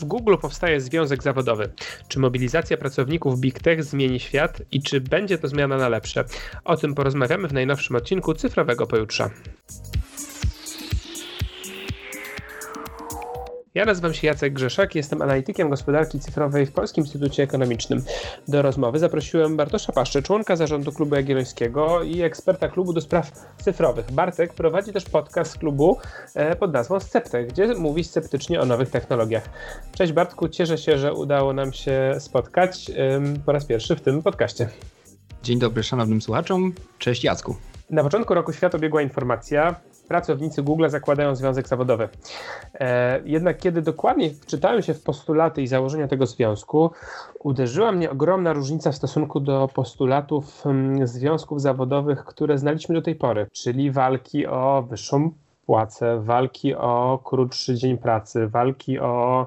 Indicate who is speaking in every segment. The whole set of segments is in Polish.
Speaker 1: W Google powstaje związek zawodowy. Czy mobilizacja pracowników Big Tech zmieni świat i czy będzie to zmiana na lepsze? O tym porozmawiamy w najnowszym odcinku Cyfrowego Pojutrza. Ja nazywam się Jacek Grzeszak, jestem analitykiem gospodarki cyfrowej w Polskim Instytucie Ekonomicznym. Do rozmowy zaprosiłem Bartosza Paszczę, członka zarządu Klubu Jagiellońskiego i eksperta klubu do spraw cyfrowych. Bartek prowadzi też podcast klubu e, pod nazwą Sceptek, gdzie mówi sceptycznie o nowych technologiach. Cześć Bartku, cieszę się, że udało nam się spotkać po raz pierwszy w tym podcaście.
Speaker 2: Dzień dobry szanownym słuchaczom, cześć Jacku.
Speaker 1: Na początku roku świat obiegła informacja, pracownicy Google zakładają związek zawodowy. E, jednak kiedy dokładnie wczytałem się w postulaty i założenia tego związku, uderzyła mnie ogromna różnica w stosunku do postulatów mm, związków zawodowych, które znaliśmy do tej pory, czyli walki o wyższą płacę, walki o krótszy dzień pracy, walki o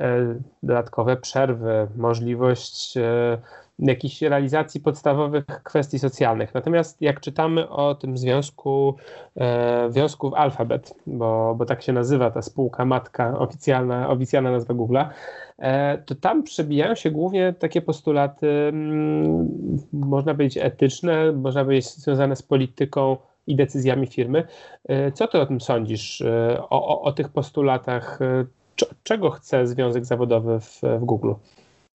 Speaker 1: e, dodatkowe przerwy, możliwość e, jakiejś realizacji podstawowych kwestii socjalnych. Natomiast jak czytamy o tym związku, e, związku w Alphabet, bo, bo tak się nazywa ta spółka matka, oficjalna, oficjalna nazwa Google'a, e, to tam przebijają się głównie takie postulaty, mm, można powiedzieć etyczne, można powiedzieć związane z polityką i decyzjami firmy. E, co ty o tym sądzisz, e, o, o, o tych postulatach? Czego chce związek zawodowy w, w Google?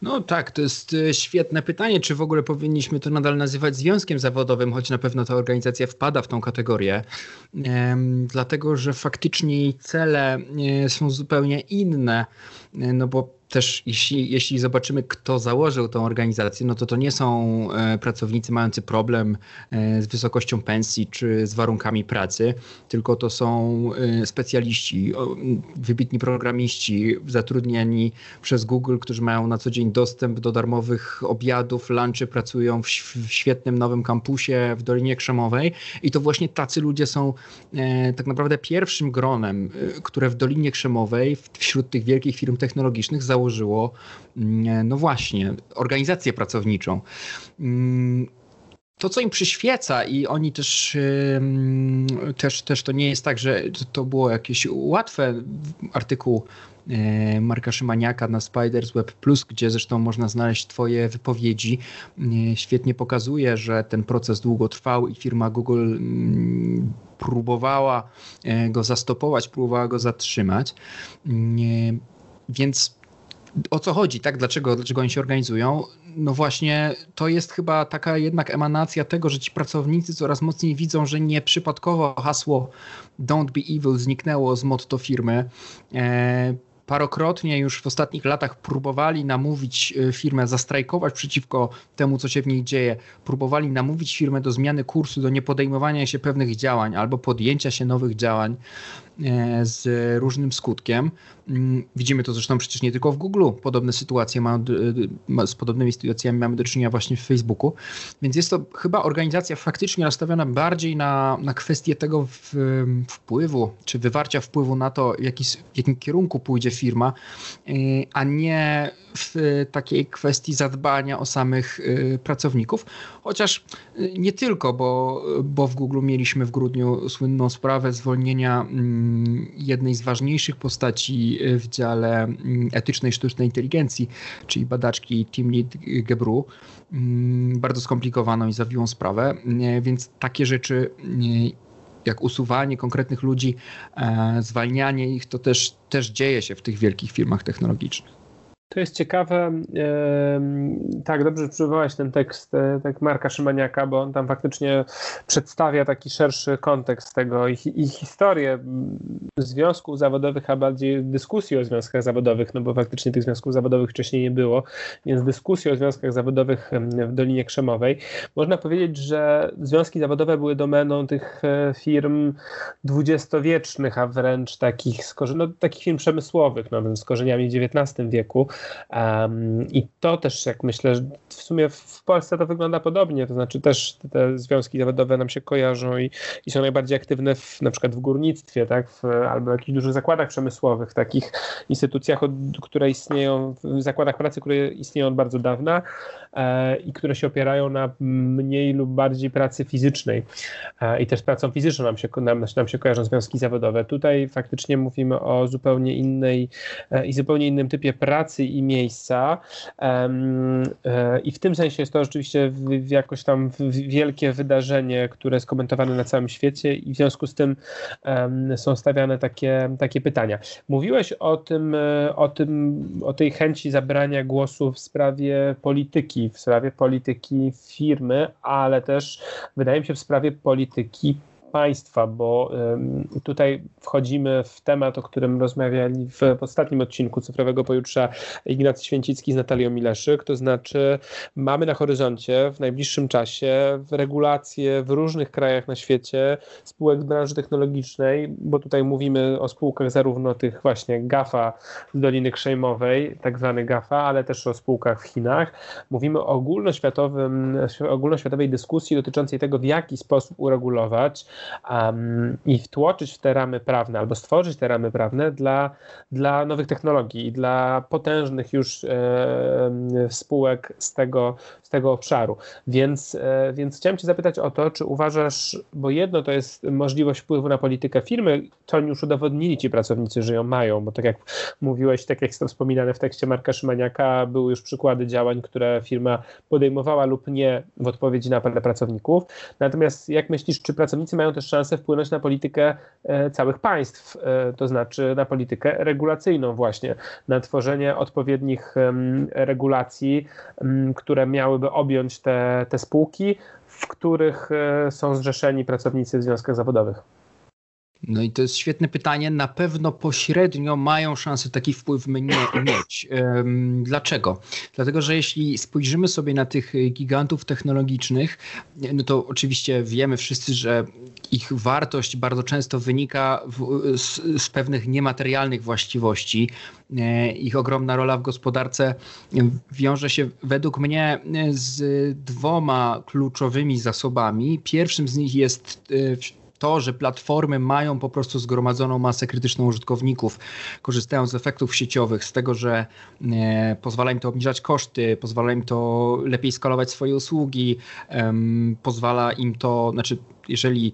Speaker 2: No tak, to jest e, świetne pytanie, czy w ogóle powinniśmy to nadal nazywać związkiem zawodowym, choć na pewno ta organizacja wpada w tą kategorię, dlatego że faktycznie jej cele e, są zupełnie inne, no bo też jeśli, jeśli zobaczymy, kto założył tą organizację, no to to nie są e, pracownicy mający problem e, z wysokością pensji czy z warunkami pracy, tylko to są e, specjaliści, wybitni programiści zatrudnieni przez Google, którzy mają na co dzień dostęp do darmowych obiadów, lunchy, pracują w, świetnym nowym kampusie w Dolinie Krzemowej. I to właśnie tacy ludzie są tak naprawdę pierwszym gronem, które w Dolinie Krzemowej wśród tych wielkich firm technologicznych założyło, mm, no właśnie, organizację pracowniczą mm, to, co im przyświeca, i oni też, też, też to nie jest tak, że to było jakieś łatwe. Artykuł e, Marka Szymaniaka na Spiders Web Plus, gdzie zresztą można znaleźć Twoje wypowiedzi, e, świetnie pokazuje, że ten proces długo trwał i firma Google mm, próbowała e, go zastopować, próbowała go zatrzymać. Więc o co chodzi, tak? Dlaczego, dlaczego oni się organizują? No właśnie, to jest chyba taka jednak emanacja tego, że ci pracownicy coraz mocniej widzą, że nie przypadkowo hasło Don't be evil zniknęło z motto firmy. E, parokrotnie już w ostatnich latach próbowali namówić e, firmę, zastrajkować przeciwko temu, co się w niej dzieje. Próbowali namówić firmę do zmiany kursu, do niepodejmowania się pewnych działań albo podjęcia się nowych działań. E, z różnym skutkiem. Mm, widzimy to zresztą przecież nie tylko w Google. Podobne sytuacje mamy, z podobnymi sytuacjami mamy do czynienia właśnie w Facebooku. Więc jest to chyba organizacja faktycznie nastawiona bardziej na, na kwestię tego wpływu, czy wywarcia wpływu na to, jaki, w jakim kierunku pójdzie firma, e, a nie w takiej kwestii zadbania o samych e, pracowników. Chociaż nie tylko, bo, bo w Google mieliśmy w grudniu słynną sprawę zwolnienia mm, jednej z ważniejszych postaci w dziale mm, etycznej sztucznej inteligencji, czyli badaczki Tim Lead Gebru. Mm, bardzo skomplikowaną i zawiłą sprawę, więc takie rzeczy jak usuwanie konkretnych ludzi, e, zwalnianie ich, to też, też dzieje się w tych wielkich firmach technologicznych.
Speaker 1: To jest ciekawe. Tak, dobrze przywołałeś ten tekst e, tak Marka Szymaniaka, bo on tam faktycznie przedstawia taki szerszy kontekst tego i, i historię związków zawodowych, a bardziej dyskusji o związkach zawodowych, no bo faktycznie tych związków zawodowych wcześniej nie było, więc dyskusji o związkach zawodowych w Dolinie Krzemowej. Można powiedzieć, że związki zawodowe były domeną tych e, firm dwudziestowiecznych, a wręcz takich, no, takich firm przemysłowych, no, z korzeniami w XIX wieku Um, I to też, jak myślę, w sumie w Polsce to wygląda podobnie, to znaczy też te związki zawodowe nam się kojarzą i, i są najbardziej aktywne w, na przykład w górnictwie, tak, w, albo w jakichś dużych zakładach przemysłowych, takich instytucjach, od, które istnieją, w zakładach pracy, które istnieją od bardzo dawna e, i które się opierają na mniej lub bardziej pracy fizycznej. E, I też pracą fizyczną nam się, nam, nam się kojarzą związki zawodowe. Tutaj faktycznie mówimy o zupełnie innej e, i zupełnie innym typie pracy i miejsca. E, I w tym sensie jest to rzeczywiście jakoś tam wielkie wydarzenie, które jest komentowane na całym świecie i w związku z tym są stawiane takie, takie pytania. Mówiłeś o tym, e, o tym, o tej chęci zabrania głosu w sprawie polityki, w sprawie polityki firmy, ale też wydaje mi się w sprawie polityki państwa, bo tutaj wchodzimy w temat, o którym rozmawiali w ostatnim odcinku Cyfrowego Pojutrza Ignacy Święcicki z Natalią Mileszyk, to znaczy mamy na horyzoncie w najbliższym czasie regulacje w różnych krajach na świecie spółek z branży technologicznej, bo tutaj mówimy o spółkach zarówno tych właśnie GAFA z Doliny Krzejmowej, tak zwany GAFA, ale też o spółkach w Chinach. Mówimy o ogólnoświatowym, ogólnoświatowej dyskusji dotyczącej tego, w jaki sposób uregulować um, i wtłoczyć w te ramy prawne albo stworzyć te ramy prawne dla, dla nowych technologii i dla potężnych już e, spółek z tego, z tego obszaru. Więc, e, więc chciałem Cię zapytać o to, czy uważasz, bo jedno to jest możliwość wpływu na politykę firmy, to już udowodnili ci pracownicy, że ją mają, bo tak jak mówiłeś, tak jak jest to wspominane w tekście Marka Szymaniaka, były już przykłady działań, które firma podejmowała lub nie w odpowiedzi na apele pracowników. Natomiast jak myślisz, czy pracownicy mają też szansę wpłynąć na politykę e, całych państw, e, to znaczy na politykę regulacyjną właśnie, na tworzenie odpowiednich regulacji, które miałyby objąć te, te spółki, w których e, są zrzeszeni pracownicy w związkach zawodowych.
Speaker 2: No i to jest świetne pytanie. Na pewno pośrednio mają szansę taki wpływ mnie, mieć. Dlaczego? Dlatego, że jeśli spojrzymy sobie na tych gigantów technologicznych, no to oczywiście wiemy wszyscy, że ich wartość bardzo często wynika w, z, z, pewnych niematerialnych właściwości. E, ich ogromna rola w gospodarce wiąże się według mnie z dwoma kluczowymi zasobami. Pierwszym z nich jest e, to, że platformy mają po prostu zgromadzoną masę krytyczną użytkowników, korzystają z efektów sieciowych, z tego, że e, pozwala im to obniżać koszty, pozwala im to lepiej skalować swoje usługi, pozwala im to, znaczy jeżeli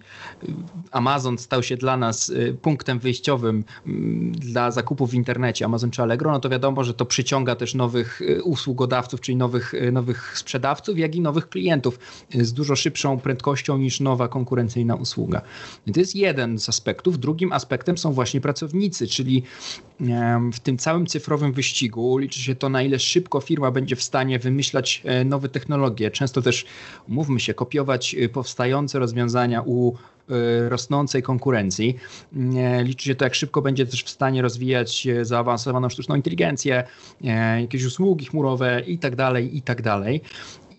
Speaker 2: Amazon stał się dla nas y, punktem wyjściowym mm, dla zakupów w internecie, Amazon czy Allegro, no to wiadomo, że to przyciąga też nowych y, usługodawców, czyli nowych, y, nowych sprzedawców, jak i nowych klientów z dużo szybszą prędkością niż nowa konkurencyjna usługa. I to jest jeden z aspektów. Drugim aspektem są właśnie pracownicy, czyli w tym całym cyfrowym wyścigu liczy się to, na ile szybko firma będzie w stanie wymyślać e, nowe technologie. Często też, mówmy się, kopiować powstające rozwiązania u y, rosnącej konkurencji. Liczy się to, jak szybko będzie też w stanie rozwijać zaawansowaną sztuczną inteligencję, e, jakieś usługi chmurowe i tak dalej, i tak dalej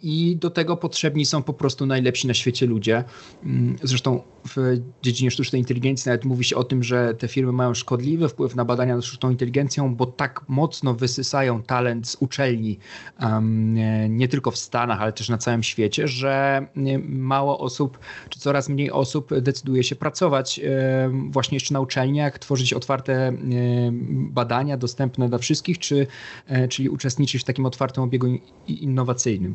Speaker 2: i do tego potrzebni są po prostu najlepsi na świecie ludzie. Mm, zresztą w dziedzinie sztucznej inteligencji nawet mówi się o tym, że te firmy mają szkodliwy wpływ na badania nad sztuczną inteligencją, bo tak mocno wysysają talent z uczelni, nie tylko w Stanach, ale też na całym świecie, że mało osób, czy coraz mniej osób decyduje się pracować właśnie jeszcze na uczelniach, tworzyć otwarte badania dostępne dla wszystkich, czy, e, czyli uczestniczyć w takim otwartym obiegu innowacyjnym.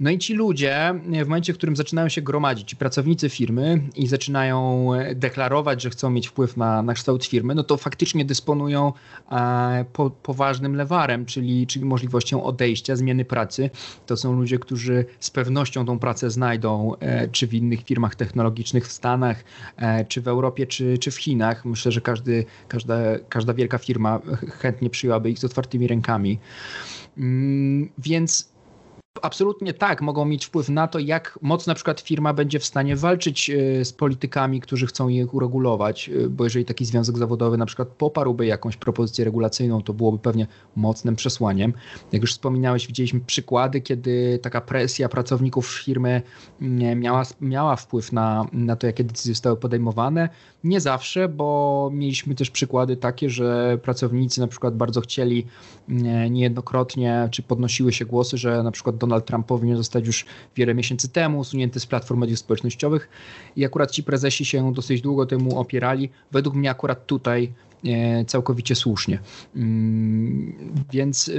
Speaker 2: No i ci ludzie, w momencie, w którym zaczynają się gromadzić, ci pracownicy firmy i zaczynają deklarować, że chcą mieć wpływ na, na kształt firmy, no to faktycznie dysponują e, po, poważnym lewarem, czyli, czyli możliwością odejścia, zmiany pracy. To są ludzie, którzy z pewnością tą pracę znajdą, e, czy w innych firmach technologicznych w Stanach, e, czy w Europie, czy, czy w Chinach. Myślę, że każdy, każda, każda wielka firma chętnie przyjęłaby ich z otwartymi rękami. Mm, więc absolutnie tak, mogą mieć wpływ na to, jak mocno na przykład firma będzie w stanie walczyć e, z politykami, którzy chcą je uregulować, e, bo jeżeli taki związek zawodowy na przykład poparłby jakąś propozycję regulacyjną, to byłoby pewnie mocnym przesłaniem. Jak już wspominałeś, widzieliśmy przykłady, kiedy taka presja pracowników firmy mm, miała, miała wpływ na, na to, jakie decyzje zostały podejmowane. Nie zawsze, bo mieliśmy też przykłady takie, że pracownicy na przykład bardzo chcieli mm, niejednokrotnie, czy podnosiły się głosy, że na przykład Donald Trump powinien zostać już wiele miesięcy temu usunięty z platform mediów społecznościowych i akurat ci prezesi się dosyć długo temu opierali. Według mnie akurat tutaj e, całkowicie słusznie. Mm, więc,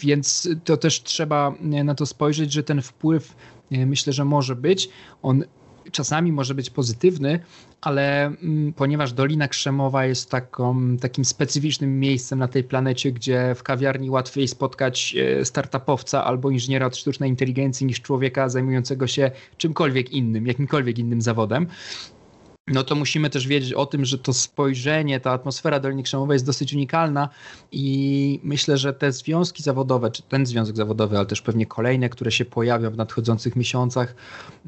Speaker 2: więc to też trzeba na to spojrzeć, że ten wpływ e, myślę, że może być. On czasami może być pozytywny, ale mm, ponieważ Dolina Krzemowa jest taką, takim specyficznym miejscem na tej planecie, gdzie w kawiarni łatwiej spotkać e, startupowca albo inżyniera od sztucznej inteligencji niż człowieka zajmującego się czymkolwiek innym, jakimkolwiek innym zawodem, no to musimy też wiedzieć o tym, że to spojrzenie, ta atmosfera Doliny Krzemowej jest dosyć unikalna i myślę, że te związki zawodowe, czy ten związek zawodowy, ale też pewnie kolejne, które się pojawią w nadchodzących miesiącach,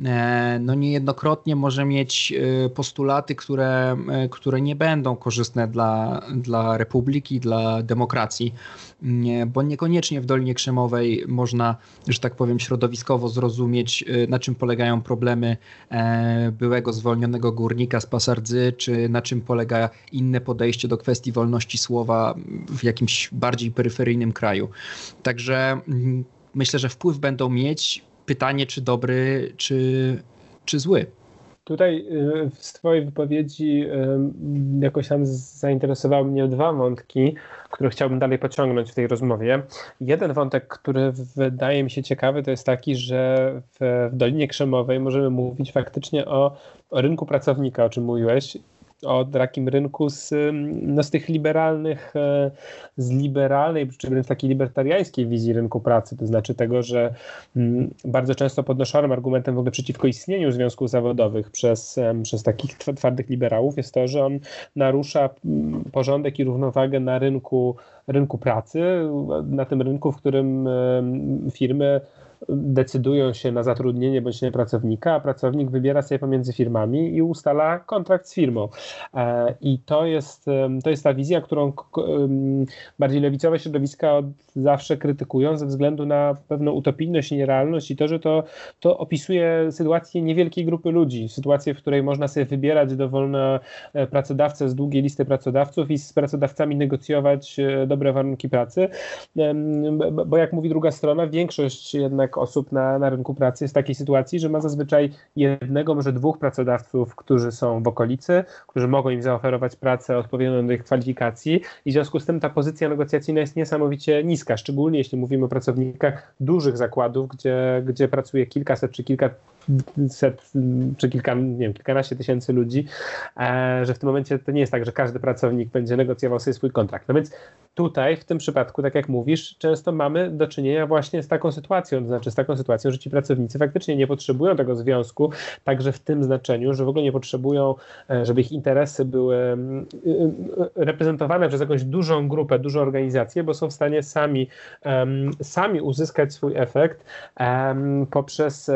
Speaker 2: e, no niejednokrotnie może mieć e, postulaty, które, e, które nie będą korzystne dla, dla republiki, dla demokracji bo niekoniecznie w Dolinie Krzemowej można, że tak powiem, środowiskowo zrozumieć, na czym polegają problemy byłego zwolnionego górnika z Pasardzy, czy na czym polega inne podejście do kwestii wolności słowa w jakimś bardziej peryferyjnym kraju. Także mm, myślę, że wpływ będą mieć. Pytanie, czy dobry, czy, czy zły.
Speaker 1: Tutaj y, z Twojej wypowiedzi y, jakoś tam zainteresowały mnie dwa wątki, które chciałbym dalej pociągnąć w tej rozmowie. Jeden wątek, który wydaje mi się ciekawy, to jest taki, że w, w Dolinie Krzemowej możemy mówić faktycznie o, o rynku pracownika, o czym mówiłeś, o takim rynku z, no, z tych liberalnych, e, z liberalnej, czy wręcz takiej libertariańskiej wizji rynku pracy, to znaczy tego, że bardzo często podnoszonym argumentem w ogóle przeciwko istnieniu związków zawodowych przez, przez takich twardych liberałów jest to, że on narusza porządek i równowagę na rynku, rynku pracy, na tym rynku, w którym firmy decydują się na zatrudnienie bądź nie pracownika, a pracownik wybiera sobie pomiędzy firmami i ustala kontrakt z firmą. E, I to jest, to jest ta wizja, którą bardziej lewicowe środowiska od zawsze krytykują ze względu na pewną utopijność i nierealność i to, że to, to opisuje sytuację niewielkiej grupy ludzi, sytuację, w której można sobie wybierać dowolne e, pracodawcę z długiej listy pracodawców i z pracodawcami negocjować e, dobre warunki pracy, bo jak mówi druga strona, większość jednak rynek osób na, na rynku pracy jest w takiej sytuacji, że ma zazwyczaj jednego, może dwóch pracodawców, którzy są w okolicy, którzy mogą im zaoferować pracę odpowiednią do ich kwalifikacji. I w związku z tym ta pozycja negocjacyjna jest niesamowicie niska, szczególnie jeśli mówimy o pracownikach dużych zakładów, gdzie, gdzie pracuje kilkaset czy kilka set czy kilka, nie wiem, kilkanaście tysięcy ludzi, e, że w tym momencie to nie jest tak, że każdy pracownik będzie negocjował sobie swój kontrakt. No więc tutaj, w tym przypadku, tak jak mówisz, często mamy do czynienia właśnie z taką sytuacją, to znaczy z taką sytuacją, że ci pracownicy faktycznie nie potrzebują tego związku, także w tym znaczeniu, że w ogóle nie potrzebują, e, żeby ich interesy były mm, y, y, reprezentowane przez jakąś dużą grupę, dużą organizację, bo są w stanie sami, sami uzyskać swój efekt poprzez,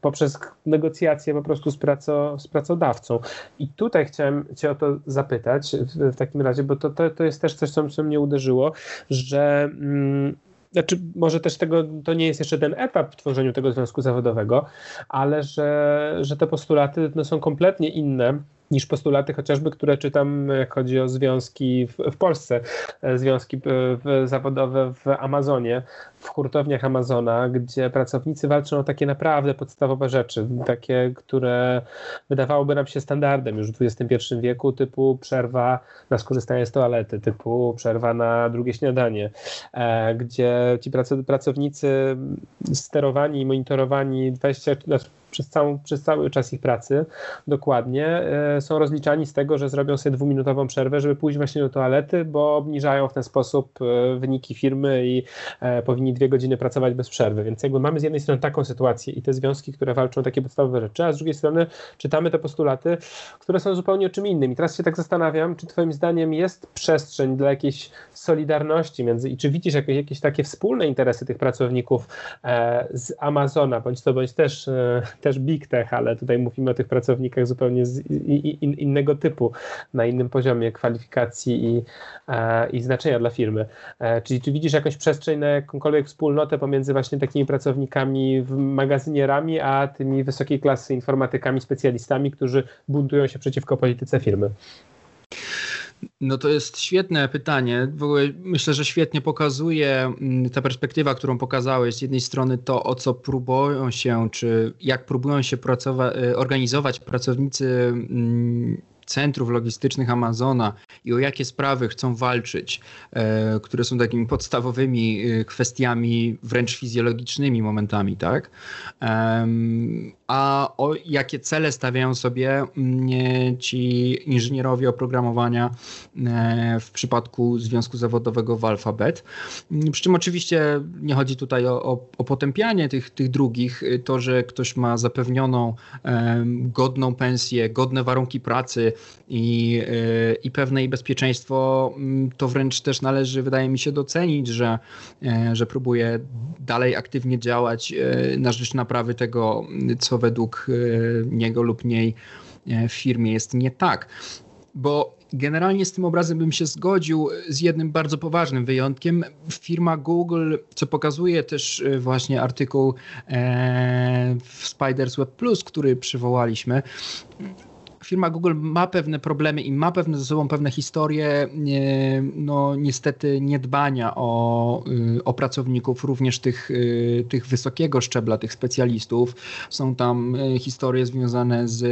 Speaker 1: poprzez przez negocjacje po prostu z, praco, z pracodawcą. I tutaj chciałem Cię o to zapytać w, w takim razie, bo to, to, to jest też coś, co, co mnie uderzyło, że. Mm, znaczy, może też tego, to nie jest jeszcze ten etap w tworzeniu tego związku zawodowego, ale że, że te postulaty no, są kompletnie inne niż postulaty chociażby, które czytam, jak chodzi o związki w, w Polsce, e, związki e, zawodowe w Amazonie, w hurtowniach Amazona, gdzie pracownicy walczą o takie naprawdę podstawowe rzeczy, takie, które wydawałoby nam się standardem już w XXI wieku, typu przerwa na skorzystanie z toalety, typu przerwa na drugie śniadanie, e, gdzie ci pracownicy sterowani i monitorowani 20, przez, całą, przez cały czas ich pracy dokładnie e, są rozliczani z tego, że zrobią sobie dwuminutową przerwę, żeby pójść właśnie do toalety, bo obniżają w ten sposób e, wyniki firmy i e, powinni dwie godziny pracować bez przerwy. Więc jakby mamy z jednej strony taką sytuację i te związki, które walczą o takie podstawowe rzeczy, a z drugiej strony czytamy te postulaty, które są zupełnie o czym innym. I teraz się tak zastanawiam, czy Twoim zdaniem jest przestrzeń dla jakiejś solidarności między i czy widzisz jakieś, jakieś takie wspólne interesy tych pracowników z Amazona, bądź to bądź też też big tech, ale tutaj mówimy o tych pracownikach zupełnie z in, innego typu, na innym poziomie kwalifikacji i, e, i znaczenia dla firmy. E, czyli czy widzisz jakąś przestrzeń na jakąkolwiek wspólnotę pomiędzy właśnie takimi pracownikami w magazynierami, a tymi wysokiej klasy informatykami, specjalistami, którzy buntują się przeciwko polityce firmy?
Speaker 2: No to jest świetne pytanie. W ogóle myślę, że świetnie pokazuje mm, ta perspektywa, którą pokazałeś. Z jednej strony to, o co próbują się, czy jak próbują się y, organizować pracownicy mm, centrów logistycznych Amazona i o jakie sprawy chcą walczyć, e, które są takimi podstawowymi e, kwestiami wręcz fizjologicznymi momentami, tak? A o jakie cele stawiają sobie mm, ci inżynierowie oprogramowania e, w przypadku Związku Zawodowego w Alphabet. Przy czym oczywiście nie chodzi tutaj o, o, o potępianie tych, tych drugich, to, że ktoś ma zapewnioną godną pensję, godne warunki pracy, i, e, i pewne i bezpieczeństwo, mm, to wręcz też należy, wydaje mi się, docenić, że, e, że próbuje dalej aktywnie działać e, na rzecz naprawy tego, co według niego lub niej w firmie jest nie tak. Bo Generalnie z tym obrazem bym się zgodził z jednym bardzo poważnym wyjątkiem. Firma Google, co pokazuje też właśnie artykuł w Spiders Web Plus, który przywołaliśmy, firma Google ma pewne problemy i ma pewne ze sobą pewne historie, no niestety niedbania o, y, o pracowników, również tych, y, tych wysokiego szczebla, tych specjalistów. Są tam y, historie związane z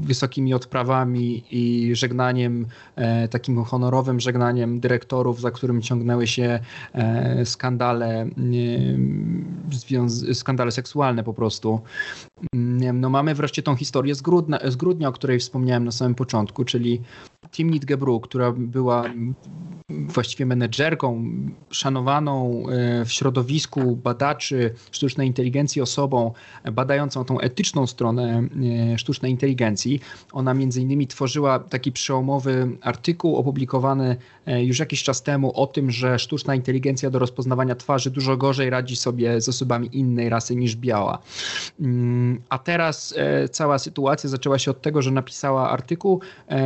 Speaker 2: wysokimi odprawami i żegnaniem, e, takim honorowym żegnaniem dyrektorów, za którym ciągnęły się e, skandale, skandale seksualne po prostu. No mamy wreszcie tą historię z grudnia, z grudnia, o której wspomniałem na samym początku, czyli Timnit Gebru, która była właściwie menedżerką, szanowaną e, w środowisku badaczy sztucznej inteligencji osobą, badającą tą etyczną stronę e, sztucznej inteligencji. Ona między innymi tworzyła taki przełomowy artykuł opublikowany e, już jakiś czas temu o tym, że sztuczna inteligencja do rozpoznawania twarzy dużo gorzej radzi sobie z osobami innej rasy niż biała. Mm, a teraz cała sytuacja zaczęła się od tego, że napisała artykuł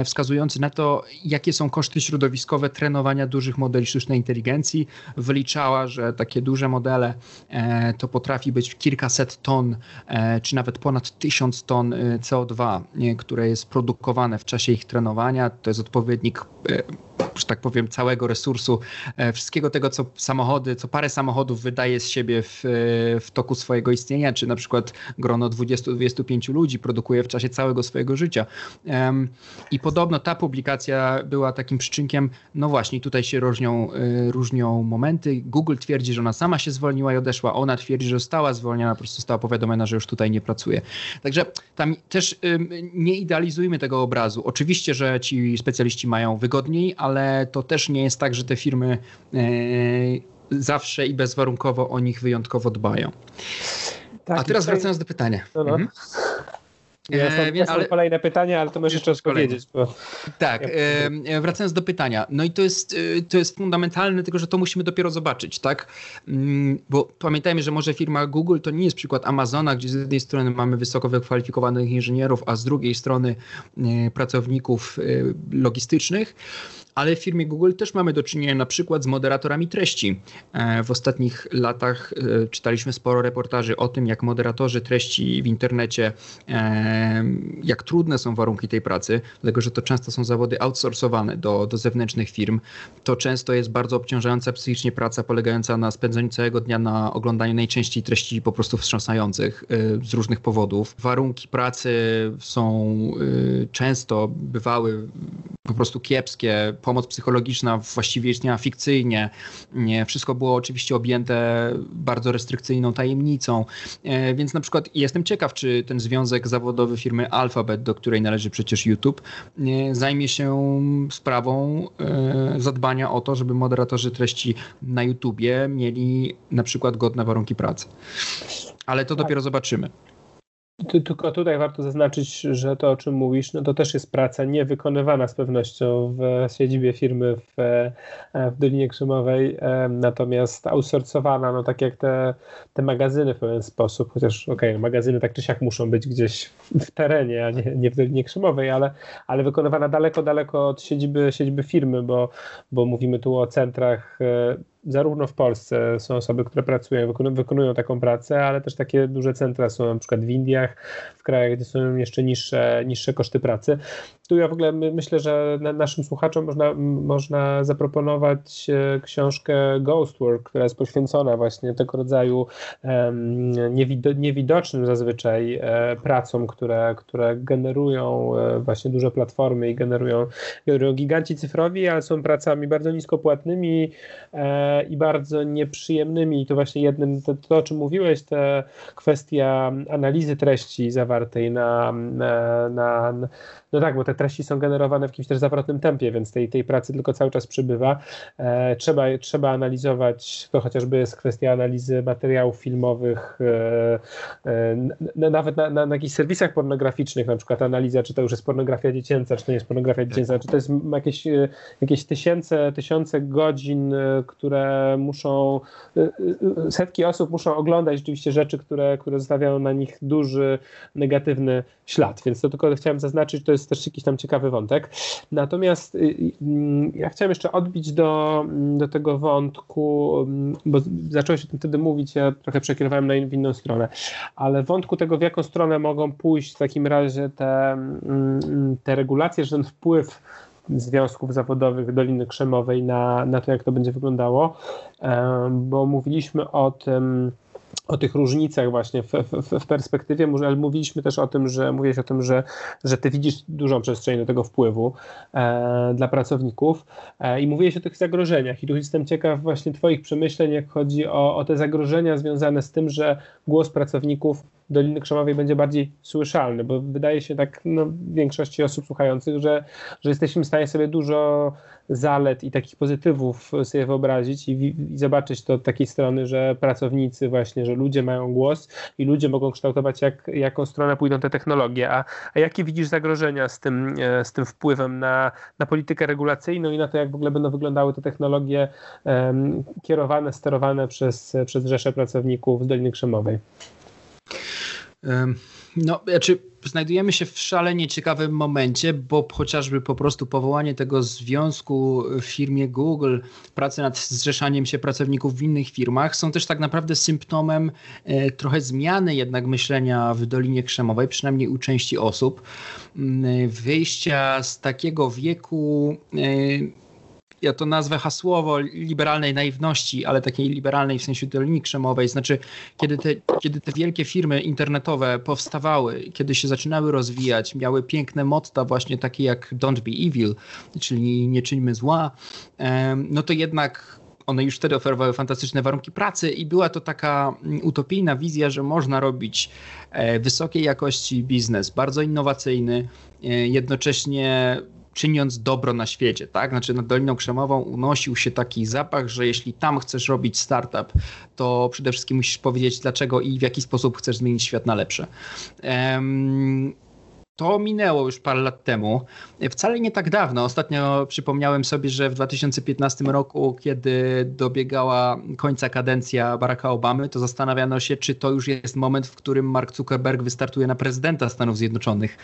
Speaker 2: wskazujący na to, jakie są koszty środowiskowe trenowania dużych modeli sztucznej inteligencji. Wyliczała, że takie duże modele e, to potrafi być kilkaset ton, e, czy nawet ponad tysiąc ton e, CO2, które jest produkowane w czasie ich trenowania. To jest odpowiednik że tak powiem, całego resursu, e, wszystkiego tego, co samochody, co parę samochodów wydaje z siebie w, e, w toku swojego istnienia, czy na przykład grono 20-25 ludzi produkuje w czasie całego swojego życia. I podobno ta publikacja była takim przyczynkiem, no właśnie, tutaj się różnią, e, różnią momenty. Google twierdzi, że ona sama się zwolniła i odeszła, ona twierdzi, że została zwolniona, po prostu została powiadomiona, że już tutaj nie pracuje. Także tam też nie idealizujmy tego obrazu. Oczywiście, że ci specjaliści mają wygodniej, ale ale to też nie jest tak, że te firmy e, zawsze i bezwarunkowo o nich wyjątkowo dbają. Tak, A teraz tutaj... wracając do pytania. No, no. Mhm.
Speaker 1: Ja są, e, ale... kolejne pytania, ale to możesz jeszcze odpowiedzieć. Bo...
Speaker 2: Tak, e, wracając do pytania. No i to jest, e, to jest fundamentalne, tylko że to musimy dopiero zobaczyć, tak? Mm, bo pamiętajmy, że może firma Google to nie jest przykład Amazona, gdzie z jednej strony mamy wysoko wykwalifikowanych inżynierów, a z drugiej strony pracowników logistycznych ale w firmie Google też mamy do czynienia na przykład z moderatorami treści. E, w ostatnich latach e, czytaliśmy sporo reportaży o tym, jak moderatorzy treści w internecie, e, jak trudne są warunki tej pracy, dlatego że to często są zawody outsourcowane do, do zewnętrznych firm. To często jest bardzo obciążająca psychicznie praca polegająca na spędzaniu całego dnia na oglądaniu najczęściej treści po prostu wstrząsających z różnych powodów. Warunki pracy są często bywały po prostu kiepskie pomoc psychologiczna właściwie istniała fikcyjnie. Wszystko było oczywiście objęte bardzo restrykcyjną tajemnicą. Więc na przykład jestem ciekaw, czy ten związek zawodowy firmy Alphabet, do której należy przecież YouTube, zajmie się sprawą zadbania o to, żeby moderatorzy treści na YouTubie mieli na przykład godne warunki pracy. Ale to tak. dopiero zobaczymy.
Speaker 1: Tylko tutaj warto zaznaczyć, że to o czym mówisz, no to też jest praca niewykonywana z pewnością w siedzibie firmy w, w Dolinie Krzemowej, natomiast outsourcowana, no tak jak te, te magazyny w pewien sposób, chociaż okej, okay, magazyny tak czy siak muszą być gdzieś w terenie, a nie, nie w Dolinie Krzemowej, ale, ale wykonywana daleko, daleko od siedziby, siedziby firmy, bo, bo mówimy tu o centrach e, zarówno w Polsce są osoby, które pracują, wykonują taką pracę, ale też takie duże centra są na przykład w Indiach, w krajach, gdzie są jeszcze niższe, niższe koszty pracy. Tu ja w ogóle myślę, że naszym słuchaczom można, można zaproponować e, książkę Ghost Work, która jest poświęcona właśnie tego rodzaju niewidocznym zazwyczaj e, pracom, które, które generują e, właśnie duże platformy i generują, generują giganci cyfrowi, ale są pracami bardzo niskopłatnymi i bardzo nieprzyjemnymi. I to właśnie jednym, to, to o czym mówiłeś, ta kwestia analizy treści zawartej na, na, na, no tak, bo te treści są generowane w jakimś też zawrotnym tempie, więc tej, tej pracy tylko cały czas przybywa. E, trzeba, trzeba analizować, to chociażby jest kwestia analizy materiałów filmowych, e, e, nawet na, na, na jakichś serwisach pornograficznych, na przykład analiza, czy to już jest pornografia dziecięca, czy to nie jest pornografia dziecięca, czy to jest jakieś, e, jakieś tysiące, tysiące godzin, e, które muszą, e, setki osób muszą oglądać rzeczywiście rzeczy, które, które zostawiają na nich duży, negatywny ślad, więc to tylko chciałem zaznaczyć, to jest też jakiś tam ciekawy wątek. Natomiast y, y, mm, ja chciałem jeszcze odbić do, mm, do tego wątku, mm, bo zacząłeś o tym wtedy mówić, ja trochę przekierowałem na inną stronę, ale wątku tego, w jaką stronę mogą pójść w takim razie te, te regulacje, że ten wpływ związków zawodowych Doliny Krzemowej na, na to, jak to będzie wyglądało, bo mówiliśmy o tym, o tych różnicach właśnie w, w, w, perspektywie, ale mówiliśmy też o tym, że mówiłeś o tym, że, że ty widzisz dużą przestrzeń do tego wpływu e, dla pracowników e, i mówiłeś o tych zagrożeniach. I tu jestem ciekaw właśnie twoich przemyśleń, jak chodzi o, o te zagrożenia związane z tym, że głos pracowników Doliny Krzemowej będzie bardziej słyszalny, bo wydaje się tak no, większości osób słuchających, że, że jesteśmy w stanie sobie dużo zalet i takich pozytywów sobie wyobrazić i, i zobaczyć to od takiej strony, że pracownicy właśnie, że ludzie mają głos i ludzie mogą kształtować, jak, jaką stronę pójdą te technologie. A, a jakie widzisz zagrożenia z tym, e, z tym wpływem na, na politykę regulacyjną i na to, jak w ogóle będą wyglądały te technologie um, kierowane, sterowane przez, przez rzesze pracowników z Doliny Krzemowej?
Speaker 2: No, znaczy znajdujemy się w szalenie ciekawym momencie, bo chociażby po prostu powołanie tego związku w firmie Google, prace nad zrzeszaniem się pracowników w innych firmach są też tak naprawdę symptomem e, trochę zmiany jednak myślenia w Dolinie Krzemowej, przynajmniej u części osób. Mm, wyjścia z takiego wieku e, ja to nazwę hasłowo liberalnej naiwności, ale takiej liberalnej w sensie linii krzemowej. Znaczy, kiedy te, kiedy te wielkie firmy internetowe powstawały, kiedy się zaczynały rozwijać, miały piękne motta właśnie takie jak Don't be evil, czyli nie czyńmy zła, no to jednak one już wtedy oferowały fantastyczne warunki pracy i była to taka mm, utopijna wizja, że można robić e, wysokiej jakości biznes, bardzo innowacyjny, e, jednocześnie czyniąc dobro na świecie, tak? Znaczy nad Doliną Krzemową unosił się taki zapach, że jeśli tam chcesz robić startup, to przede wszystkim musisz powiedzieć dlaczego i w jaki sposób chcesz zmienić świat na lepsze. To minęło już parę lat temu. Wcale nie tak dawno. Ostatnio przypomniałem sobie, że w 2015 roku, kiedy dobiegała końca kadencja Baracka Obamy, to zastanawiano się, czy to już jest moment, w którym Mark Zuckerberg wystartuje na prezydenta Stanów Zjednoczonych.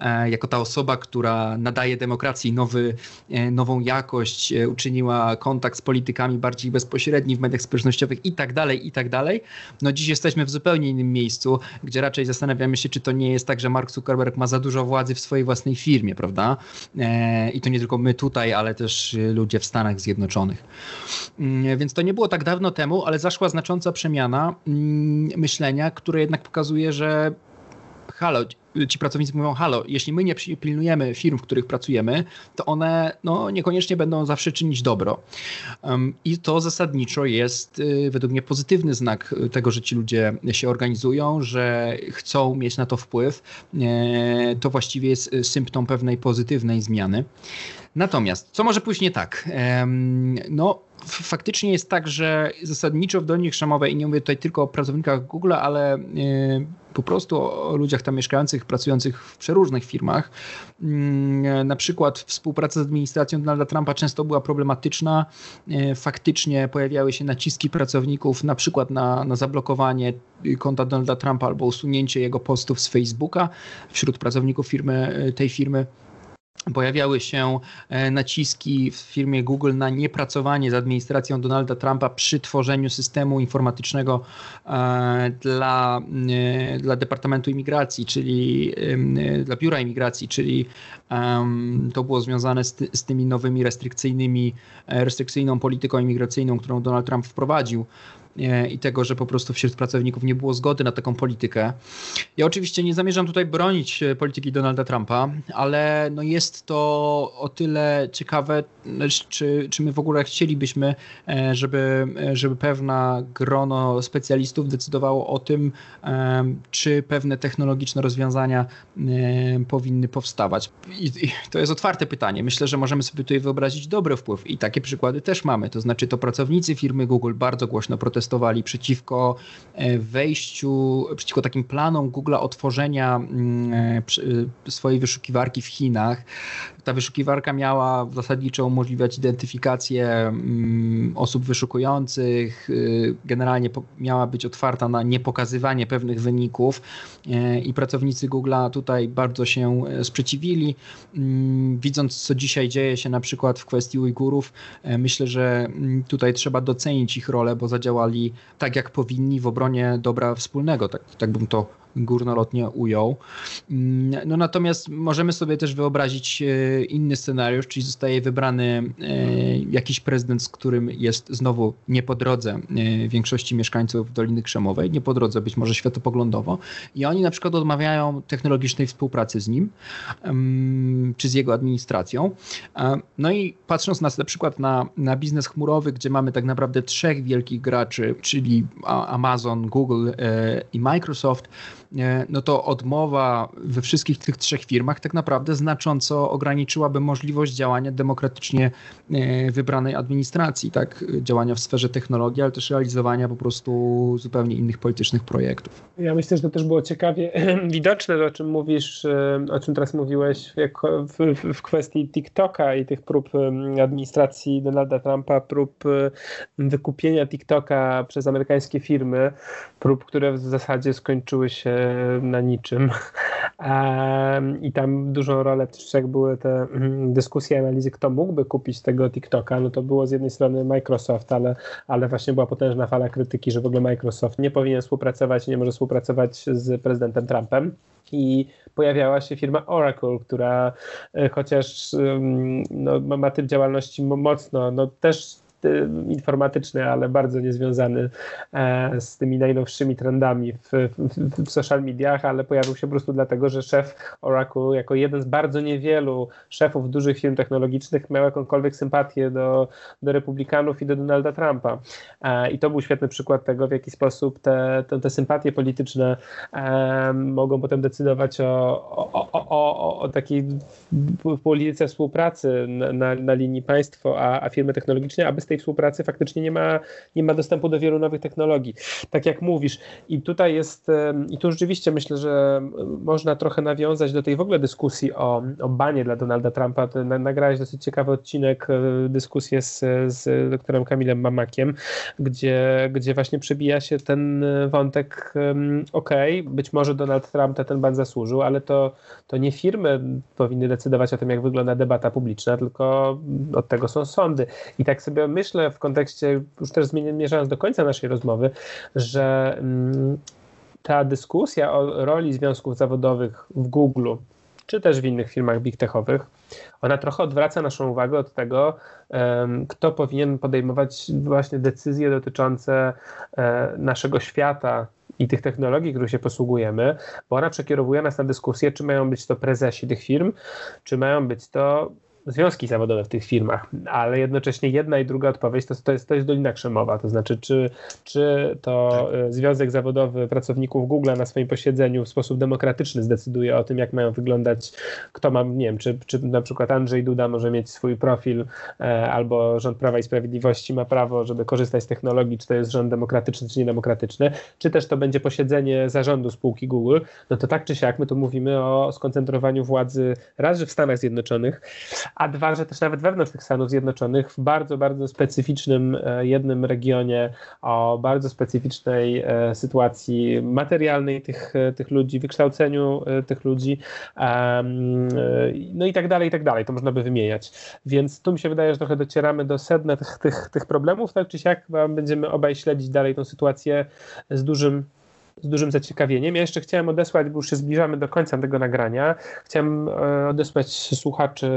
Speaker 2: E, jako ta osoba, która nadaje demokracji nowy, e, nową jakość, e, uczyniła kontakt z politykami bardziej bezpośredni w mediach społecznościowych i tak dalej, i tak dalej. No dziś jesteśmy w zupełnie innym miejscu, gdzie raczej zastanawiamy się, czy to nie jest tak, że Mark Zuckerberg ma za dużo władzy w swojej własnej firmie, prawda? E, I to nie tylko my tutaj, ale też ludzie w Stanach Zjednoczonych. Mm, więc to nie było tak dawno temu, ale zaszła znacząca przemiana mm, myślenia, które jednak pokazuje, że halo, ci pracownicy mówią, halo, jeśli my nie pilnujemy firm, w których pracujemy, to one no, niekoniecznie będą zawsze czynić dobro. Um, I to zasadniczo jest y, według mnie pozytywny znak tego, że ci ludzie się organizują, że chcą mieć na to wpływ. E, to właściwie jest symptom pewnej pozytywnej zmiany. Natomiast, co może pójść nie tak? No, faktycznie jest tak, że zasadniczo w Dolni Krzemowej, i nie mówię tutaj tylko o pracownikach Google, ale e, po prostu o ludziach tam mieszkających, pracujących w przeróżnych firmach. Mm, na przykład współpraca z administracją Donalda Trumpa często była problematyczna. E, faktycznie pojawiały się naciski pracowników na przykład na, na zablokowanie konta Donalda Trumpa albo usunięcie jego postów z Facebooka wśród pracowników firmy, e, tej firmy pojawiały się e, naciski w firmie Google na niepracowanie z administracją Donalda Trumpa przy tworzeniu systemu informatycznego e, dla, e, dla Departamentu Imigracji, czyli dla Biura Imigracji, czyli to było związane z, ty, z tymi nowymi restrykcyjnymi, restrykcyjną polityką imigracyjną, którą Donald Trump wprowadził i tego, że po prostu wśród pracowników nie było zgody na taką politykę. Ja oczywiście nie zamierzam tutaj bronić e, polityki Donalda Trumpa, ale no jest to o tyle ciekawe, czy, czy my w ogóle chcielibyśmy, e, żeby, e, żeby pewna grono specjalistów decydowało o tym, czy pewne technologiczne rozwiązania powinny powstawać. I, I to jest otwarte pytanie. Myślę, że możemy sobie tutaj wyobrazić dobry wpływ i takie przykłady też mamy. To znaczy to pracownicy firmy Google bardzo głośno protestują protestowali przeciwko e, wejściu, przeciwko takim planom Google'a otworzenia mm, e, swojej wyszukiwarki w Chinach. Ta wyszukiwarka miała zasadniczo umożliwiać identyfikację mm, osób wyszukujących, y, generalnie miała być otwarta na niepokazywanie pewnych wyników e, i pracownicy Google'a tutaj bardzo się sprzeciwili. Mm, widząc, co dzisiaj dzieje się na przykład w kwestii Ujgurów, myślę, że tutaj trzeba docenić ich rolę, bo zadziałali działali tak, jak powinni w obronie dobra wspólnego, tak, tak bym to górnolotnie ujął. Mm, no natomiast możemy sobie też wyobrazić e, inny scenariusz, czyli zostaje wybrany e, jakiś prezydent, z którym jest znowu nie po drodze e, większości mieszkańców Doliny Krzemowej, nie po drodze być może światopoglądowo i oni na przykład odmawiają technologicznej współpracy z nim czy z jego administracją. No i patrząc na, na przykład na, na biznes chmurowy, gdzie mamy tak naprawdę trzech wielkich graczy, czyli Amazon, Google i Microsoft, no to odmowa we wszystkich tych trzech firmach tak naprawdę znacząco ograniczyłaby możliwość działania demokratycznie e, wybranej administracji, tak? Działania w sferze technologii, ale też realizowania po prostu zupełnie innych politycznych projektów.
Speaker 1: Ja myślę, że to też było ciekawie widoczne, o czym mówisz, e, o czym teraz mówiłeś w, w, w kwestii TikToka i tych prób administracji Donalda Trumpa, prób wykupienia TikToka przez amerykańskie firmy, prób, które w zasadzie skończyły się na niczym. I tam dużą rolę też jak były te mm, dyskusje, analizy, kto mógłby kupić tego TikToka, no to było z jednej strony Microsoft, ale, ale właśnie była potężna fala krytyki, że w ogóle Microsoft nie powinien współpracować, nie może współpracować z prezydentem Trumpem i pojawiała się firma Oracle, która e, chociaż no, ma typ działalności mocno, no też informatyczny, ale bardzo niezwiązany e, z tymi najnowszymi trendami w, w, w, social mediach, ale pojawił się po prostu dlatego, że szef Oracle, jako jeden z bardzo niewielu szefów dużych firm technologicznych, miał jakąkolwiek sympatię do, do republikanów i do Donalda Trumpa. E, I to był świetny przykład tego, w jaki sposób te, te, te sympatie polityczne e, mogą potem decydować o, o, o, o, takiej polityce współpracy na, na, na linii państwo a, a firmy technologiczne, aby z tej tej współpracy faktycznie nie ma, nie ma dostępu do wielu nowych technologii. Tak jak mówisz. I tutaj jest, i tu rzeczywiście myślę, że można trochę nawiązać do tej w ogóle dyskusji o, o banie dla Donalda Trumpa. Nagrałeś dosyć ciekawy odcinek, e, dyskusję z, z doktorem Kamilem Mamakiem, gdzie, gdzie właśnie przebija się ten wątek, ok, być może Donald Trump ten ban zasłużył, ale to, to nie firmy powinny decydować o tym, jak wygląda debata publiczna, tylko od tego są sądy. I tak sobie myślę, myślę w kontekście, już też zmierzając do końca naszej rozmowy, że mm, ta dyskusja o roli związków zawodowych w Google, czy też w innych firmach big techowych, ona trochę odwraca naszą uwagę od tego, kto powinien podejmować właśnie decyzje dotyczące e, naszego świata i tych technologii, których się posługujemy, bo ona przekierowuje nas na dyskusję, czy mają być to prezesi tych firm, czy mają być to związki zawodowe w tych firmach, ale jednocześnie jedna i druga odpowiedź to, to, jest, to jest Dolina Krzemowa, to znaczy czy, czy to tak. Związek Zawodowy Pracowników Google na swoim posiedzeniu w sposób demokratyczny zdecyduje o tym, jak mają wyglądać, kto ma, nie wiem, czy, czy na przykład Andrzej Duda może mieć swój profil, e, albo rząd Prawa i Sprawiedliwości ma prawo, żeby korzystać z technologii, czy to jest rząd demokratyczny, czy niedemokratyczny, czy też to będzie posiedzenie zarządu spółki Google, no to tak czy siak my tu mówimy o skoncentrowaniu władzy raz, że w Stanach Zjednoczonych, a dwa, że też nawet wewnątrz tych Stanów Zjednoczonych w bardzo, bardzo specyficznym e, jednym regionie, o bardzo specyficznej e, sytuacji materialnej tych, e, tych ludzi, wykształceniu tych ludzi, no i tak dalej, i tak dalej, to można by wymieniać. Więc tu mi się wydaje, że trochę docieramy do sedna tych, tych, tych problemów, tak czy siak będziemy obaj śledzić dalej tą sytuację z dużym z dużym zaciekawieniem. Ja jeszcze chciałem odesłać, bo już się zbliżamy do końca tego nagrania, chciałem e, odesłać słuchaczy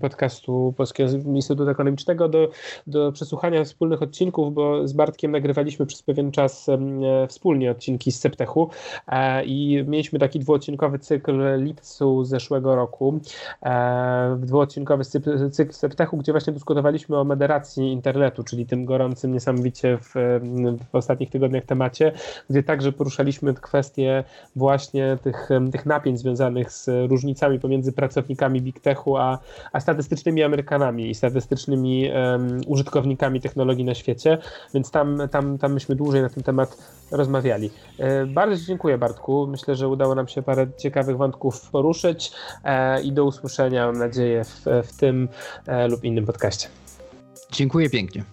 Speaker 1: podcastu Polskiego Instytutu Ekonomicznego do, do przesłuchania wspólnych odcinków, bo z Bartkiem nagrywaliśmy przez pewien czas e, wspólnie odcinki z Septechu e, i mieliśmy taki dwuodcinkowy cykl lipcu zeszłego roku, dwuodcinkowy cykl Septechu, gdzie właśnie dyskutowaliśmy o moderacji internetu, czyli tym gorącym niesamowicie w, w ostatnich tygodniach temacie, gdzie także poruszaliśmy poruszaliśmy kwestię właśnie tych, tych napięć związanych z różnicami pomiędzy pracownikami Big Techu, a, a statystycznymi Amerykanami i statystycznymi um, użytkownikami technologii na świecie, więc tam, tam, tam myśmy dłużej na ten temat rozmawiali. E, bardzo dziękuję Bartku, myślę, że udało nam się parę ciekawych wątków poruszyć e, i do usłyszenia mam nadzieję w, w tym e, lub innym podcaście.
Speaker 2: Dziękuję pięknie.